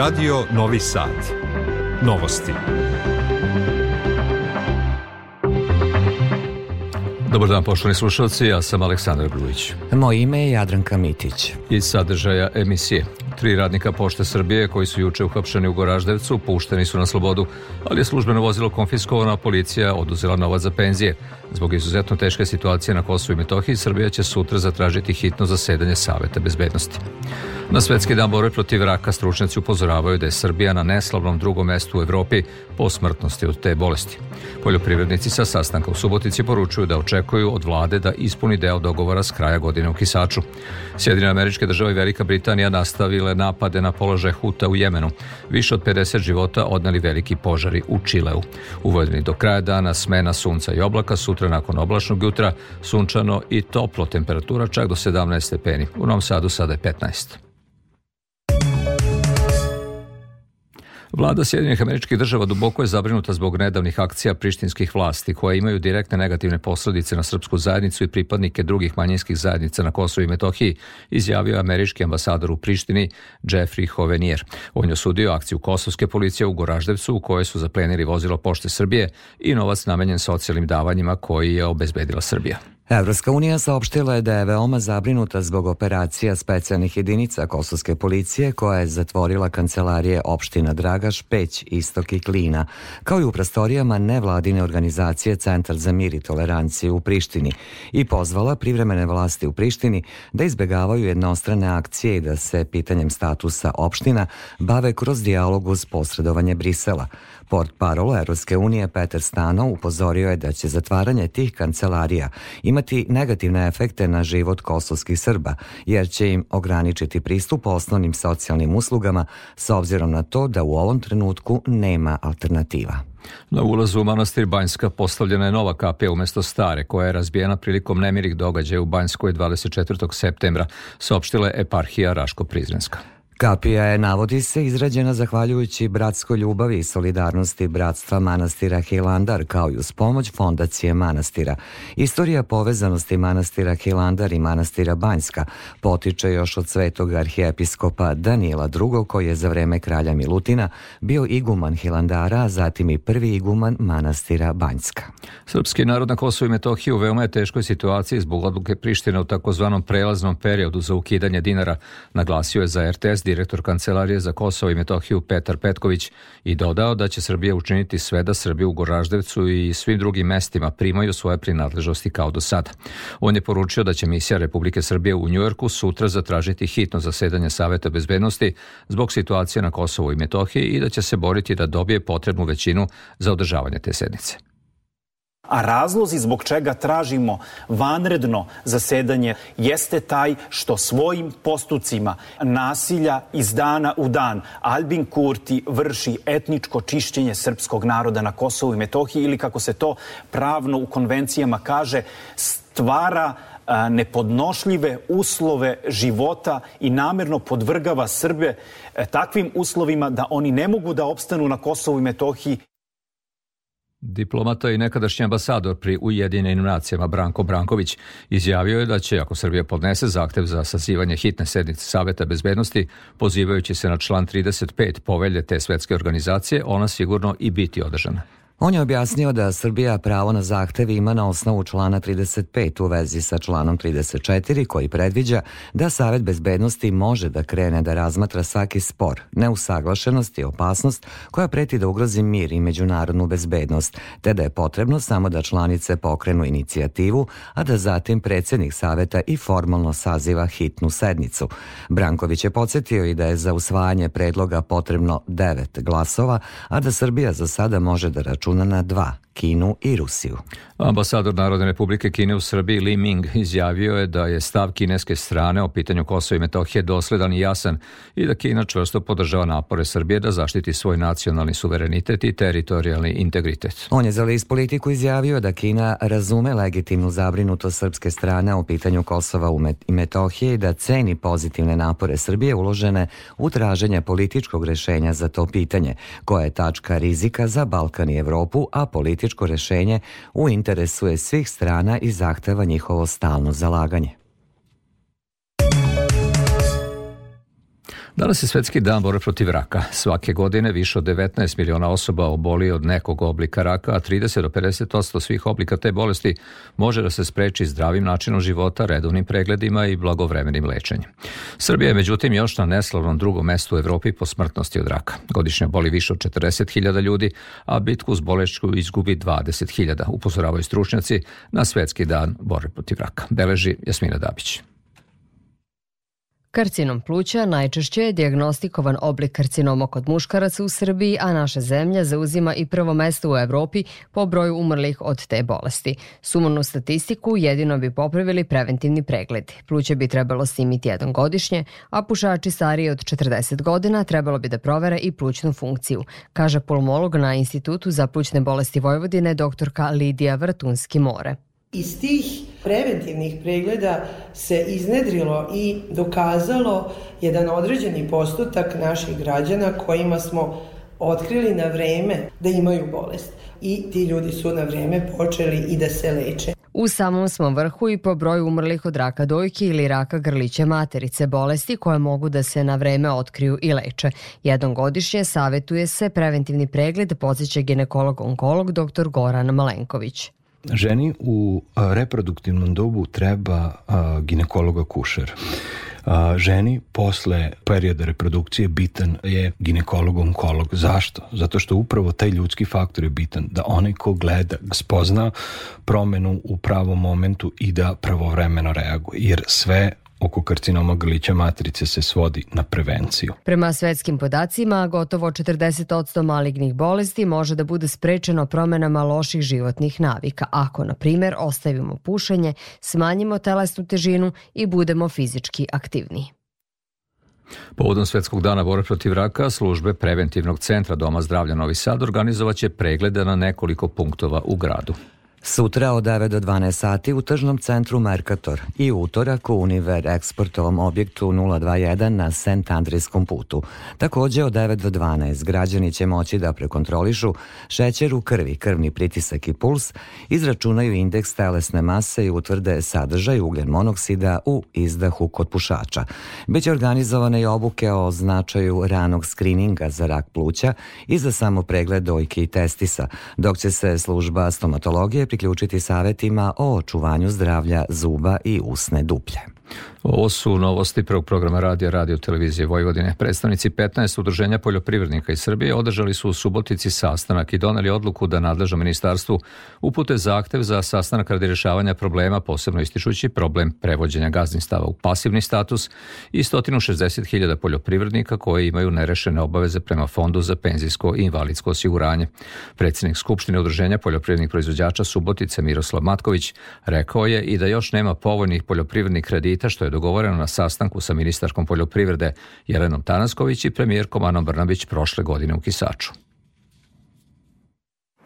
Radio Novi Sad. Novosti. Dobar dan, poštovani slušalci, ja sam Aleksandar Grujić. Moje ime je Jadranka Mitić. Iz sadržaja emisije. Tri radnika Pošte Srbije koji su juče uhapšeni u Goraždevcu pušteni su na slobodu, ali je službeno vozilo konfiskovano, a policija oduzela novac za penzije. Zbog izuzetno teške situacije na Kosovu i Metohiji, Srbija će sutra zatražiti hitno zasedanje Saveta bezbednosti. Na Svetski dan borbe protiv raka stručnjaci upozoravaju da je Srbija na neslavnom drugom mestu u Evropi po smrtnosti od te bolesti. Poljoprivrednici sa sastanka u Subotici poručuju da očekuju od vlade da ispuni deo dogovora s kraja godine u Kisaču. Sjedinjene američke države i Velika Britanija nastavile napade na položaj Huta u Jemenu. Više od 50 života odnali veliki požari u Čileu. U Vojvodini do kraja dana smena sunca i oblaka, sutra nakon oblačnog jutra sunčano i toplo, temperatura čak do 17 stepeni. U Novom Sadu sada je 15. Vlada Sjedinjenih američkih država duboko je zabrinuta zbog nedavnih akcija prištinskih vlasti koje imaju direktne negativne posledice na srpsku zajednicu i pripadnike drugih manjinskih zajednica na Kosovu i Metohiji, izjavio je američki ambasador u Prištini Jeffrey Hovenier. On je osudio akciju kosovske policije u Goraždevcu u kojoj su zaplenili vozilo pošte Srbije i novac namenjen socijalnim davanjima koji je obezbedila Srbija. Evropska unija saopštila je da je veoma zabrinuta zbog operacija specijalnih jedinica kosovske policije koja je zatvorila kancelarije opština Dragaš, Peć, Istok i Klina, kao i u prostorijama nevladine organizacije Centar za mir i toleranciju u Prištini i pozvala privremene vlasti u Prištini da izbegavaju jednostrane akcije i da se pitanjem statusa opština bave kroz dijalog uz posredovanje Brisela. Port parola Europske unije Peter Stano upozorio je da će zatvaranje tih kancelarija imati negativne efekte na život kosovskih Srba, jer će im ograničiti pristup osnovnim socijalnim uslugama s obzirom na to da u ovom trenutku nema alternativa. Na ulazu u manastir Banjska postavljena je nova kapija umesto stare, koja je razbijena prilikom nemirih događaja u Banjskoj 24. septembra, saopštila je eparhija Raško-Prizrenska. Kapija je, navodi se, izrađena zahvaljujući bratskoj ljubavi i solidarnosti bratstva manastira Hilandar, kao i uz pomoć fondacije manastira. Istorija povezanosti manastira Hilandar i manastira Banjska potiče još od svetog arhijepiskopa Danila II, koji je za vreme kralja Milutina bio iguman Hilandara, a zatim i prvi iguman manastira Banjska. Srpski narod na Kosovo i u veoma je teškoj situaciji zbog odluke Prištine u takozvanom prelaznom periodu za ukidanje dinara, naglasio je za RTS direktor Kancelarije za Kosovo i Metohiju Petar Petković i dodao da će Srbija učiniti sve da Srbi u Goraždevcu i svim drugim mestima primaju svoje prinadležnosti kao do sada. On je poručio da će misija Republike Srbije u Njujorku sutra zatražiti hitno zasedanje Saveta bezbednosti zbog situacije na Kosovu i Metohiji i da će se boriti da dobije potrebnu većinu za održavanje te sednice. A razlozi zbog čega tražimo vanredno zasedanje jeste taj što svojim postucima nasilja iz dana u dan Albin Kurti vrši etničko čišćenje srpskog naroda na Kosovu i Metohiji ili kako se to pravno u konvencijama kaže stvara nepodnošljive uslove života i namerno podvrgava Srbe e, takvim uslovima da oni ne mogu da opstanu na Kosovu i Metohiji Diplomata i nekadašnji ambasador pri Ujedinjenim nacijama Branko Branković izjavio je da će, ako Srbija podnese zahtev za sazivanje hitne sednice Saveta bezbednosti, pozivajući se na član 35 povelje te svetske organizacije, ona sigurno i biti održana. On je objasnio da Srbija pravo na zahtev ima na osnovu člana 35 u vezi sa članom 34 koji predviđa da Savet bezbednosti može da krene da razmatra svaki spor, neusaglašenost i opasnost koja preti da ugrozi mir i međunarodnu bezbednost, te da je potrebno samo da članice pokrenu inicijativu, a da zatim predsednik Saveta i formalno saziva hitnu sednicu. Branković je podsjetio i da je za usvajanje predloga potrebno devet glasova, a da Srbija za sada može da računa Шунана 2. Kinu i Rusiju. Ambasador Narodne republike Kine u Srbiji Li Ming izjavio je da je stav kineske strane o pitanju Kosova i Metohije dosledan i jasan i da Kina čvrsto podržava napore Srbije da zaštiti svoj nacionalni suverenitet i teritorijalni integritet. On je za list politiku izjavio da Kina razume legitimnu zabrinuto srpske strane o pitanju Kosova i Metohije i da ceni pozitivne napore Srbije uložene u traženje političkog rešenja za to pitanje, koja je tačka rizika za Balkan i Evropu, a politička političko rešenje u interesu je svih strana i zahteva njihovo stalno zalaganje. Danas je svetski dan borbe protiv raka. Svake godine više od 19 miliona osoba oboli od nekog oblika raka, a 30 do 50% svih oblika te bolesti može da se spreči zdravim načinom života, redovnim pregledima i blagovremenim lečenjem. Srbija je međutim još na neslavnom drugom mestu u Evropi po smrtnosti od raka. Godišnje boli više od 40.000 ljudi, a bitku s bolešću izgubi 20.000, upozoravaju stručnjaci na svetski dan borbe protiv raka. Beleži Jasmina Dabić. Karcinom pluća najčešće je diagnostikovan oblik karcinoma kod muškaraca u Srbiji, a naša zemlja zauzima i prvo mesto u Evropi po broju umrlih od te bolesti. Sumornu statistiku jedino bi popravili preventivni pregledi. Pluće bi trebalo snimiti jednom godišnje, a pušači stariji od 40 godina trebalo bi da provere i plućnu funkciju, kaže pulmolog na Institutu za plućne bolesti Vojvodine doktorka Lidija Vrtunski-More. Iz tih preventivnih pregleda se iznedrilo i dokazalo jedan određeni postotak naših građana kojima smo otkrili na vreme da imaju bolest i ti ljudi su na vreme počeli i da se leče. U samom smo vrhu i po broju umrlih od raka dojke ili raka grlića materice, bolesti koje mogu da se na vreme otkriju i leče. Jednom godišnje savetuje se preventivni pregled podsjeća ginekolog-onkolog dr. Goran Malenković ženi u reproduktivnom dobu treba ginekologa kušer. Ženi posle perioda reprodukcije bitan je ginekolog onkolog. Zašto? Zato što upravo taj ljudski faktor je bitan da onaj ko gleda spozna promenu u pravom momentu i da pravovremeno reaguje. Jer sve oko karcinoma grlića matrice se svodi na prevenciju. Prema svetskim podacima, gotovo 40% malignih bolesti može da bude sprečeno promenama loših životnih navika, ako, na primer, ostavimo pušenje, smanjimo telesnu težinu i budemo fizički aktivniji. Povodom Svetskog dana bore protiv raka, službe Preventivnog centra Doma zdravlja Novi Sad organizovaće preglede na nekoliko punktova u gradu. Sutra od 9 do 12 sati u tržnom centru Merkator i utorak u Univer Eksportovom objektu 021 na Sent Andrijskom putu. Takođe od 9 do 12 građani će moći da prekontrolišu šećer u krvi, krvni pritisak i puls, izračunaju indeks telesne mase i utvrde sadržaj ugljen monoksida u izdahu kod pušača. Biće organizovane i obuke o značaju ranog skrininga za rak pluća i za samopregled dojke i testisa, dok će se služba stomatologije priključiti savetima o očuvanju zdravlja zuba i usne duplje. Ovo su novosti prvog programa radija Radio Televizije Vojvodine. Predstavnici 15 udruženja poljoprivrednika iz Srbije održali su u Subotici sastanak i doneli odluku da nadležno ministarstvu upute zahtev za sastanak radi rešavanja problema, posebno ističući problem prevođenja gazdinstava u pasivni status i 160.000 poljoprivrednika koji imaju nerešene obaveze prema Fondu za penzijsko i invalidsko osiguranje. Predsednik Skupštine udruženja poljoprivrednih proizvođača Subotice Miroslav Matković rekao je i da još nema povoljnih poljoprivrednih kredita kredita što je dogovoreno na sastanku sa ministarkom poljoprivrede Jelenom Tanasković i premijerkom Anom Brnabić prošle godine u Kisaču.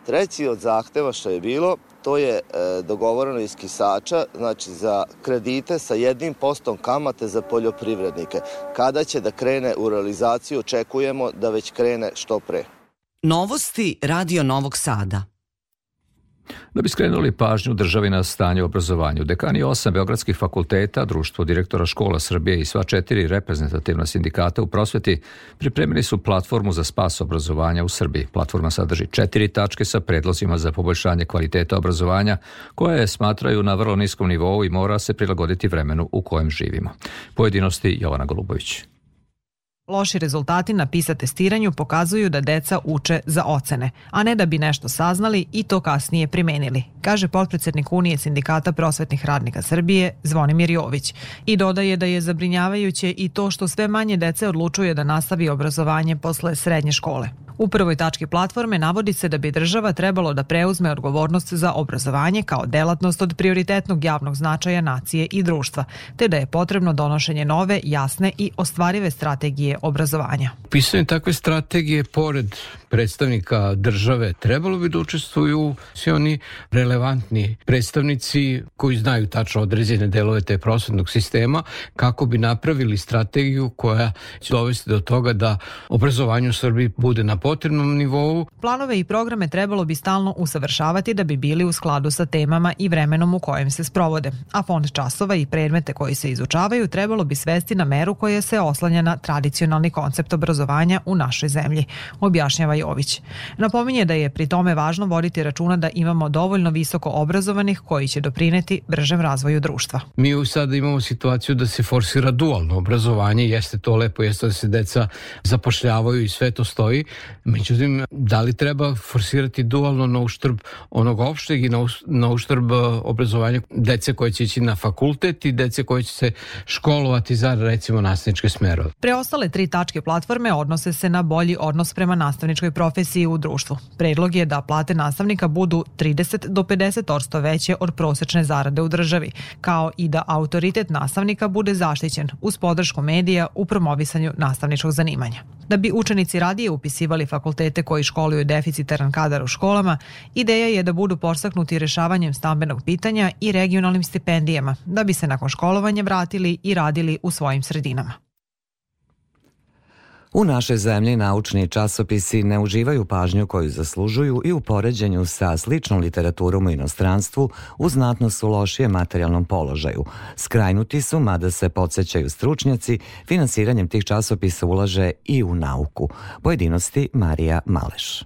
Treći od zahteva što je bilo, to je e, dogovoreno iz Kisača, znači za kredite sa jednim postom kamate za poljoprivrednike. Kada će da krene u realizaciju, očekujemo da već krene što pre. Novosti Radio Novog Sada. Da bi skrenuli pažnju državi na stanje u obrazovanju, dekani osam Beogradskih fakulteta, Društvo direktora škola Srbije i sva četiri reprezentativna sindikata u prosveti pripremili su platformu za spas obrazovanja u Srbiji. Platforma sadrži četiri tačke sa predlozima za poboljšanje kvaliteta obrazovanja, koje smatraju na vrlo niskom nivou i mora se prilagoditi vremenu u kojem živimo. Pojedinosti Jovana Golubović. Loši rezultati na PISA testiranju pokazuju da deca uče za ocene, a ne da bi nešto saznali i to kasnije primenili, kaže potpredsednik Unije sindikata prosvetnih radnika Srbije Zvonimir Jović i dodaje da je zabrinjavajuće i to što sve manje dece odlučuje da nastavi obrazovanje posle srednje škole. U prvoj tački platforme navodi se da bi država trebalo da preuzme odgovornost za obrazovanje kao delatnost od prioritetnog javnog značaja nacije i društva, te da je potrebno donošenje nove, jasne i ostvarive strategije obrazovanja. Pisanje takve strategije pored predstavnika države trebalo bi da učestvuju svi oni relevantni predstavnici koji znaju tačno određene delove te prosvetnog sistema kako bi napravili strategiju koja će dovesti do toga da obrazovanje u Srbiji bude na potrebnom nivou. Planove i programe trebalo bi stalno usavršavati da bi bili u skladu sa temama i vremenom u kojem se sprovode, a fond časova i predmete koji se izučavaju trebalo bi svesti na meru koja se oslanja na tradicionalni koncept obrazovanja u našoj zemlji, objašnjava Jović. Napominje da je pri tome važno voditi računa da imamo dovoljno visoko obrazovanih koji će doprineti bržem razvoju društva. Mi u sada imamo situaciju da se forsira dualno obrazovanje, jeste to lepo, jeste da se deca zapošljavaju i sve to stoji, Međutim, da li treba forsirati dualno na uštrb onog opšteg i na uštrb uh, obrazovanja dece koje će ići na fakultet i dece koje će se školovati za recimo nastavničke smerove? Preostale tri tačke platforme odnose se na bolji odnos prema nastavničkoj profesiji u društvu. Predlog je da plate nastavnika budu 30 do 50% veće od prosečne zarade u državi, kao i da autoritet nastavnika bude zaštićen uz podršku medija u promovisanju nastavničkog zanimanja. Da bi učenici radije upisivali fakultete koji školuju deficitaran kadar u školama, ideja je da budu podstaknuti rešavanjem stambenog pitanja i regionalnim stipendijama, da bi se nakon školovanja vratili i radili u svojim sredinama. U našoj zemlji naučni časopisi ne uživaju pažnju koju zaslužuju i u poređenju sa sličnom literaturom u inostranstvu u znatno su lošije materijalnom položaju. Skrajnuti su, mada se podsjećaju stručnjaci, finansiranjem tih časopisa ulaže i u nauku. Pojedinosti Marija Maleš.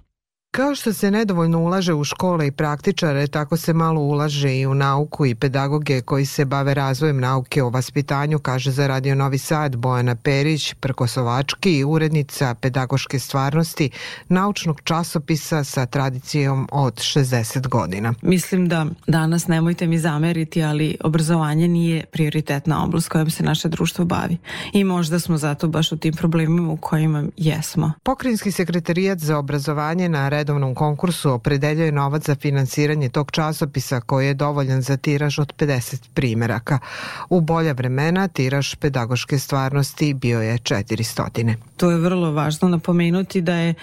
Kao što se nedovoljno ulaže u škole i praktičare, tako se malo ulaže i u nauku i pedagoge koji se bave razvojem nauke o vaspitanju, kaže za Radio Novi Sad Bojana Perić, prkosovački i urednica pedagoške stvarnosti naučnog časopisa sa tradicijom od 60 godina. Mislim da danas nemojte mi zameriti, ali obrazovanje nije prioritetna oblast kojom se naše društvo bavi i možda smo zato baš u tim problemima u kojima jesmo. Pokrinjski sekretarijat za obrazovanje na redovnom konkursu opredeljuje novac za finansiranje tog časopisa koji je dovoljan za tiraž od 50 primeraka. U bolja vremena tiraž pedagoške stvarnosti bio je 400. To je vrlo važno napomenuti da je e,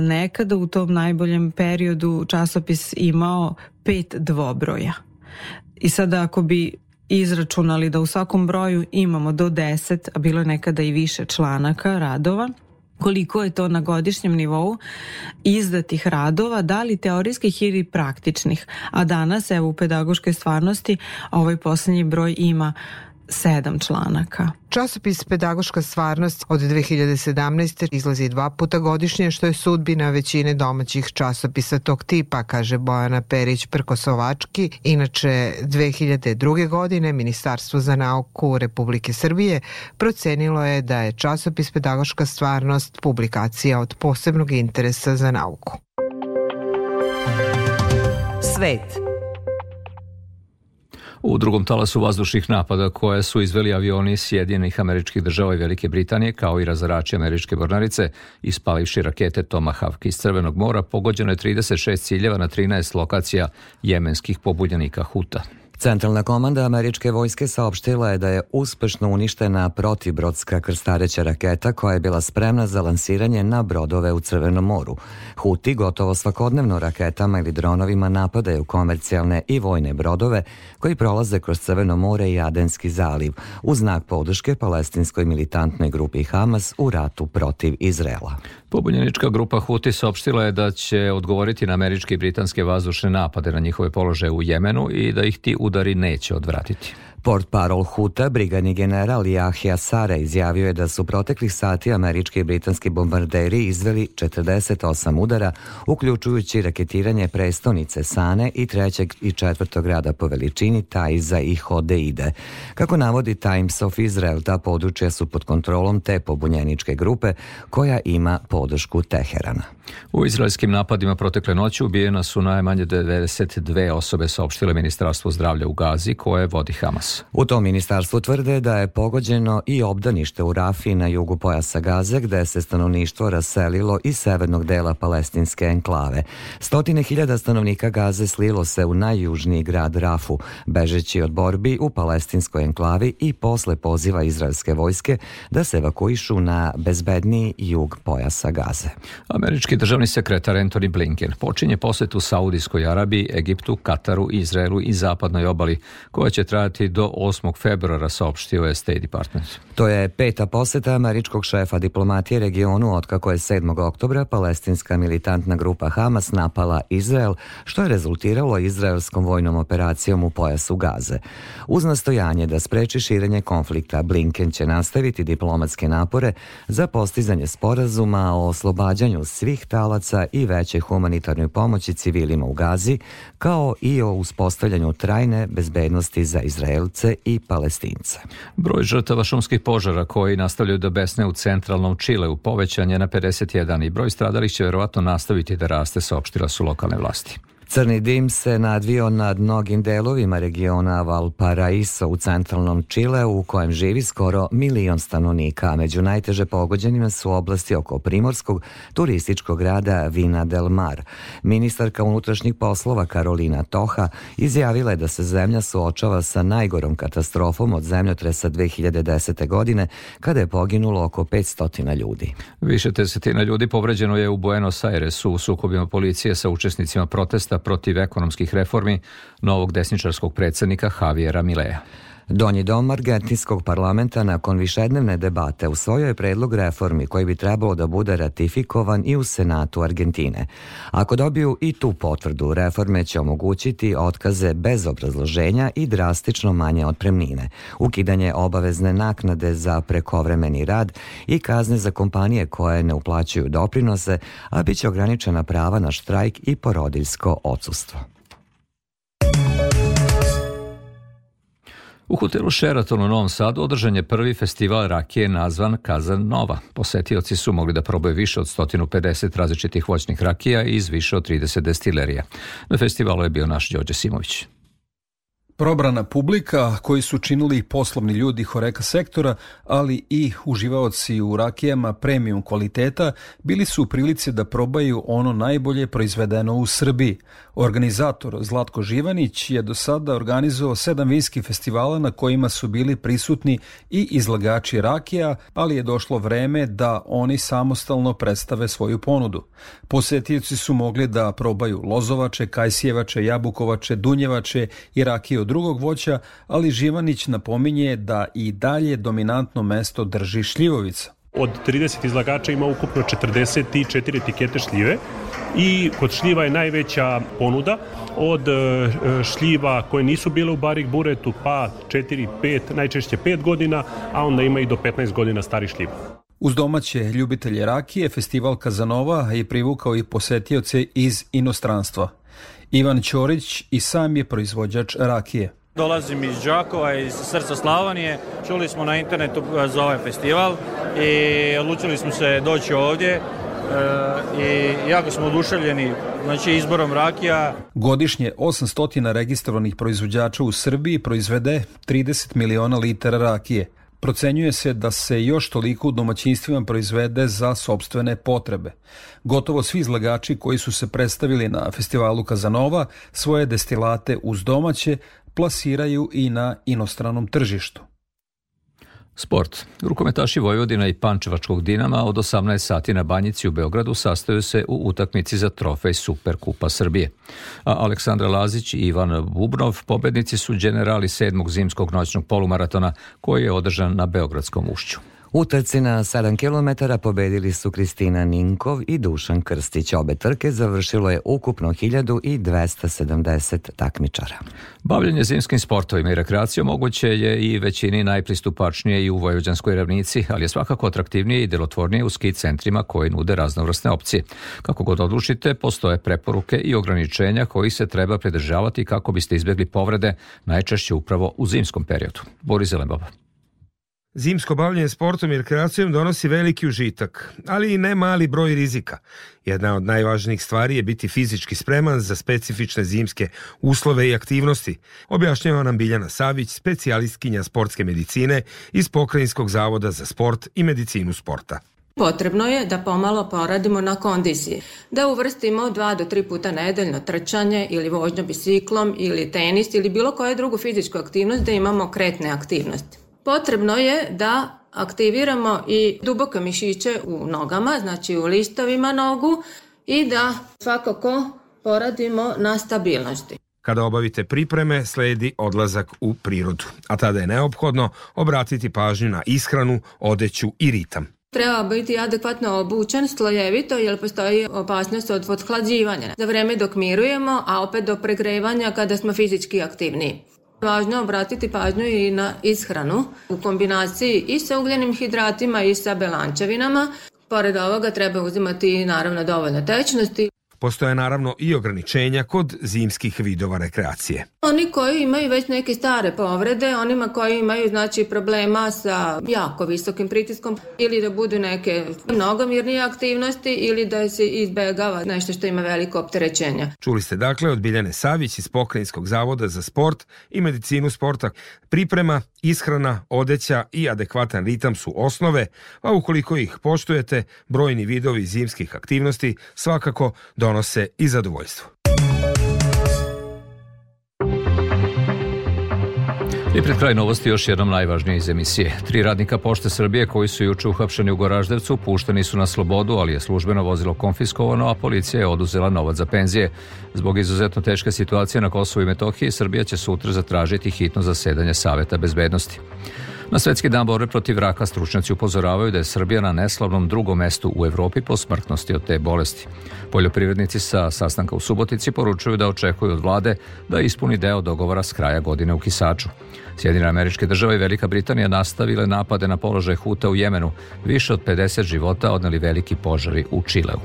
nekada u tom najboljem periodu časopis imao pet dvobroja. I sada ako bi izračunali da u svakom broju imamo do 10, a bilo je nekada i više članaka, radova, koliko je to na godišnjem nivou izdatih radova, da li teorijskih ili praktičnih. A danas, evo u pedagoškoj stvarnosti, ovaj poslednji broj ima sedam članaka. Časopis Pedagoška stvarnost od 2017. izlazi dva puta godišnje, što je sudbina većine domaćih časopisa tog tipa, kaže Bojana Perić-Prkosovački. Inače, 2002. godine Ministarstvo za nauku Republike Srbije procenilo je da je časopis Pedagoška stvarnost publikacija od posebnog interesa za nauku. Svet u drugom talasu vazdušnih napada koje su izveli avioni Sjedinjenih američkih država i Velike Britanije kao i razarači američke bornarice ispalivši rakete Tomahawk iz Crvenog mora pogođeno je 36 ciljeva na 13 lokacija jemenskih pobunjenika Huta. Centralna komanda američke vojske saopštila je da je uspešno uništena protibrodska krstareća raketa koja je bila spremna za lansiranje na brodove u Crvenom moru. Huti gotovo svakodnevno raketama ili dronovima napadaju komercijalne i vojne brodove koji prolaze kroz Crveno more i Adenski zaliv u znak podrške palestinskoj militantnoj grupi Hamas u ratu protiv Izrela. Pobunjenička grupa Huti saopštila je da će odgovoriti na američke i britanske vazdušne napade na njihove položaje u Jemenu i da ih ti udari neće odvratiti. Port parol Huta, brigani general Jahja Sara izjavio je da su proteklih sati američki i britanski bombarderi izveli 48 udara, uključujući raketiranje prestonice Sane i trećeg i četvrtog grada po veličini Tajza i Hodeide. Kako navodi Times of Israel, ta područja su pod kontrolom te pobunjeničke grupe koja ima podršku Teherana. U izraelskim napadima protekle noći ubijena su najmanje 92 osobe, saopštile Ministarstvo zdravlja u Gazi koje vodi Hamas. Hamas. U tom ministarstvu tvrde da je pogođeno i obdanište u Rafi na jugu pojasa Gaze gde se stanovništvo raselilo iz severnog dela palestinske enklave. Stotine hiljada stanovnika Gaze slilo se u najjužniji grad Rafu, bežeći od borbi u palestinskoj enklavi i posle poziva izraelske vojske da se evakuišu na bezbedniji jug pojasa Gaze. Američki državni sekretar Antony Blinken počinje posetu Saudijskoj Arabiji, Egiptu, Kataru, Izraelu i zapadnoj obali, koja će trajati do do 8. februara, saopštio je State Department. To je peta poseta američkog šefa diplomatije regionu otkako je 7. oktobra palestinska militantna grupa Hamas napala Izrael, što je rezultiralo izraelskom vojnom operacijom u pojasu Gaze. Uz nastojanje da spreči širenje konflikta, Blinken će nastaviti diplomatske napore za postizanje sporazuma o oslobađanju svih talaca i većoj humanitarnoj pomoći civilima u Gazi, kao i o uspostavljanju trajne bezbednosti za Izrael Izraelce i Palestince. Broj žrtava šumskih požara koji nastavljaju da besne u centralnom Čileu povećan je na 51 i broj stradalih će verovatno nastaviti da raste, saopštila su lokalne vlasti. Crni dim se nadvio nad mnogim delovima regiona Valparaiso u centralnom Čileu u kojem živi skoro milion stanovnika, a među najteže pogođenima su oblasti oko primorskog turističkog grada Vina del Mar. Ministarka unutrašnjih poslova Karolina Toha izjavila je da se zemlja suočava sa najgorom katastrofom od zemljotresa 2010. godine kada je poginulo oko 500 ljudi. Više desetina ljudi povređeno je u Buenos Airesu u sukobima policije sa učesnicima protesta protiv ekonomskih reformi novog desničarskog predsednika Javiera Mileja. Donji dom Argentinskog parlamenta nakon višednevne debate usvojio je predlog reformi koji bi trebalo da bude ratifikovan i u Senatu Argentine. Ako dobiju i tu potvrdu, reforme će omogućiti otkaze bez obrazloženja i drastično manje otpremnine, ukidanje obavezne naknade za prekovremeni rad i kazne za kompanije koje ne uplaćuju doprinose, a bit će ograničena prava na štrajk i porodiljsko odsustvo. U hotelu Sheraton u Novom Sadu održan je prvi festival rakije nazvan Kazan Nova. Posetioci su mogli da probaju više od 150 različitih voćnih rakija iz više od 30 destilerija. Na festivalu je bio naš Đorđe Simović. Probrana publika koji su činili poslovni ljudi Horeka sektora, ali i uživaoci u rakijama premium kvaliteta, bili su u prilici da probaju ono najbolje proizvedeno u Srbiji. Organizator Zlatko Živanić je do sada organizovao sedam vinskih festivala na kojima su bili prisutni i izlagači rakija, ali je došlo vreme da oni samostalno predstave svoju ponudu. Posetioci su mogli da probaju lozovače, kajsijevače, jabukovače, dunjevače i rakiju od drugog voća, ali Živanić napominje da i dalje dominantno mesto drži šljivovica. Od 30 izlagača ima ukupno 44 etikete šljive i kod šljiva je najveća ponuda od e, šljiva koje nisu bile u barik buretu pa 4, 5, najčešće 5 godina, a onda ima i do 15 godina stari šljiva. Uz domaće ljubitelje rakije, festival Kazanova je privukao i posetioce iz inostranstva. Ivan Ćorić i sam je proizvođač rakije. Dolazim iz Đakova, iz srca Slavonije. Čuli smo na internetu za ovaj festival i odlučili smo se doći ovdje e, i jako smo oduševljeni znači izborom rakija. Godišnje 800 registrovanih proizvođača u Srbiji proizvede 30 miliona litara rakije. Procenjuje se da se još toliko u domaćinstvima proizvede za sobstvene potrebe. Gotovo svi izlagači koji su se predstavili na festivalu Kazanova svoje destilate uz domaće plasiraju i na inostranom tržištu. Sport. Rukometaši Vojvodina i Pančevačkog Dinama od 18 sati na Banjici u Beogradu sastaju se u utakmici za trofej Superkupa Srbije. A Aleksandra Lazić i Ivan Bubnov pobednici su generali sedmog zimskog noćnog polumaratona koji je održan na Beogradskom ušću. U trci na 7 km pobedili su Kristina Ninkov i Dušan Krstić. Obe trke završilo je ukupno 1270 takmičara. Bavljanje zimskim sportovima i rekreacijom moguće je i većini najpristupačnije i u Vojvođanskoj ravnici, ali je svakako atraktivnije i delotvornije u ski centrima koji nude raznovrsne opcije. Kako god odlučite, postoje preporuke i ograničenja koji se treba pridržavati kako biste izbjegli povrede, najčešće upravo u zimskom periodu. Boris Zelembaba. Zimsko bavljenje sportom i rekreacijom donosi veliki užitak, ali i ne mali broj rizika. Jedna od najvažnijih stvari je biti fizički spreman za specifične zimske uslove i aktivnosti, objašnjava nam Biljana Savić, specijalistkinja sportske medicine iz Pokrajinskog zavoda za sport i medicinu sporta. Potrebno je da pomalo poradimo na kondiziji, da uvrstimo 2 do 3 puta nedeljno trčanje ili vožnju biciklom ili tenis ili bilo koje drugu fizičku aktivnost da imamo kretne aktivnosti potrebno je da aktiviramo i duboke mišiće u nogama, znači u listovima nogu i da svakako poradimo na stabilnosti. Kada obavite pripreme, sledi odlazak u prirodu, a tada je neophodno obratiti pažnju na ishranu, odeću i ritam. Treba biti adekvatno obučen, slojevito, jer postoji opasnost od podhlađivanja za vreme dok mirujemo, a opet do pregrevanja kada smo fizički aktivniji. Važno obratiti pažnju i na ishranu u kombinaciji i sa ugljenim hidratima i sa belančevinama. Pored ovoga treba uzimati naravno dovoljno tečnosti. Postoje naravno i ograničenja kod zimskih vidova rekreacije. Oni koji imaju već neke stare povrede, onima koji imaju znači problema sa jako visokim pritiskom ili da budu neke mnogomirnije aktivnosti ili da se izbegava nešto što ima veliko opterećenje. Čuli ste dakle od Biljane Savić iz Pokrajinskog zavoda za sport i medicinu sporta. Priprema, ishrana, odeća i adekvatan ritam su osnove, a ukoliko ih poštujete, brojni vidovi zimskih aktivnosti svakako donose donose i zadovoljstvo. I pred kraj novosti još jednom najvažnije iz emisije. Tri radnika Pošte Srbije koji su juče uhapšeni u Goraždevcu pušteni su na slobodu, ali je službeno vozilo konfiskovano, a policija je oduzela novac za penzije. Zbog izuzetno teške situacije na Kosovu i Metohiji, Srbija će sutra zatražiti hitno zasedanje Saveta bezbednosti. Na svetski dan borbe protiv raka stručnjaci upozoravaju da je Srbija na neslavnom drugom mestu u Evropi po smrtnosti od te bolesti. Poljoprivrednici sa sastanka u Subotici poručuju da očekuju od vlade da ispuni deo dogovora s kraja godine u Kisaču. Sjedinjene američke države i Velika Britanija nastavile napade na položaj Huta u Jemenu. Više od 50 života odneli veliki požari u Čileu.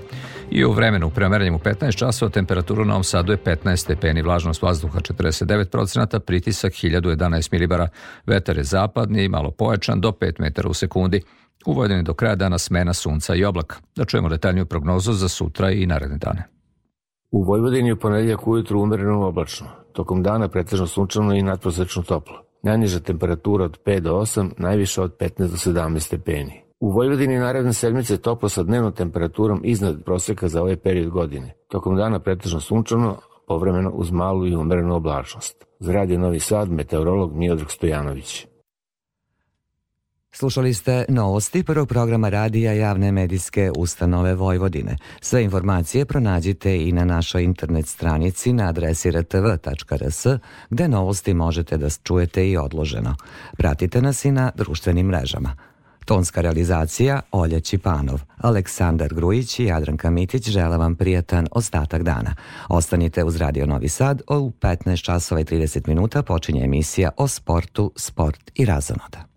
I u vremenu, prema merenjem 15 časova, temperatura u Novom Sadu je 15 stepeni, vlažnost vazduha 49%, pritisak 1011 milibara, vetar je zapadni, malo pojačan, do 5 metara u sekundi. U Vojvodini do kraja dana smena sunca i oblaka. Da čujemo detaljniju prognozu za sutra i naredne dane. U Vojvodini u ponedeljak ujutru umereno oblačno, tokom dana pretežno sunčano i nadprosečno toplo. Najniža temperatura od 5 do 8, najviša od 15 do 17 stepeni. U Vojvodini naredne sedmice toplo sa dnevnom temperaturom iznad proseka za ovaj period godine. Tokom dana pretežno sunčano, povremeno uz malu i umerenu oblačnost. Zradio Novi Sad, meteorolog Miodrag Stojanović. Slušali ste novosti prvog programa radija javne medijske ustanove Vojvodine. Sve informacije pronađite i na našoj internet stranici na adresi rtv.rs, gde novosti možete da čujete i odloženo. Pratite nas i na društvenim mrežama. Tonska realizacija Olja Čipanov, Aleksandar Grujić i Jadranka Mitić žele vam prijatan ostatak dana. Ostanite uz Radio Novi Sad, u 15 časova i 30 minuta počinje emisija o sportu, sport i razonoda.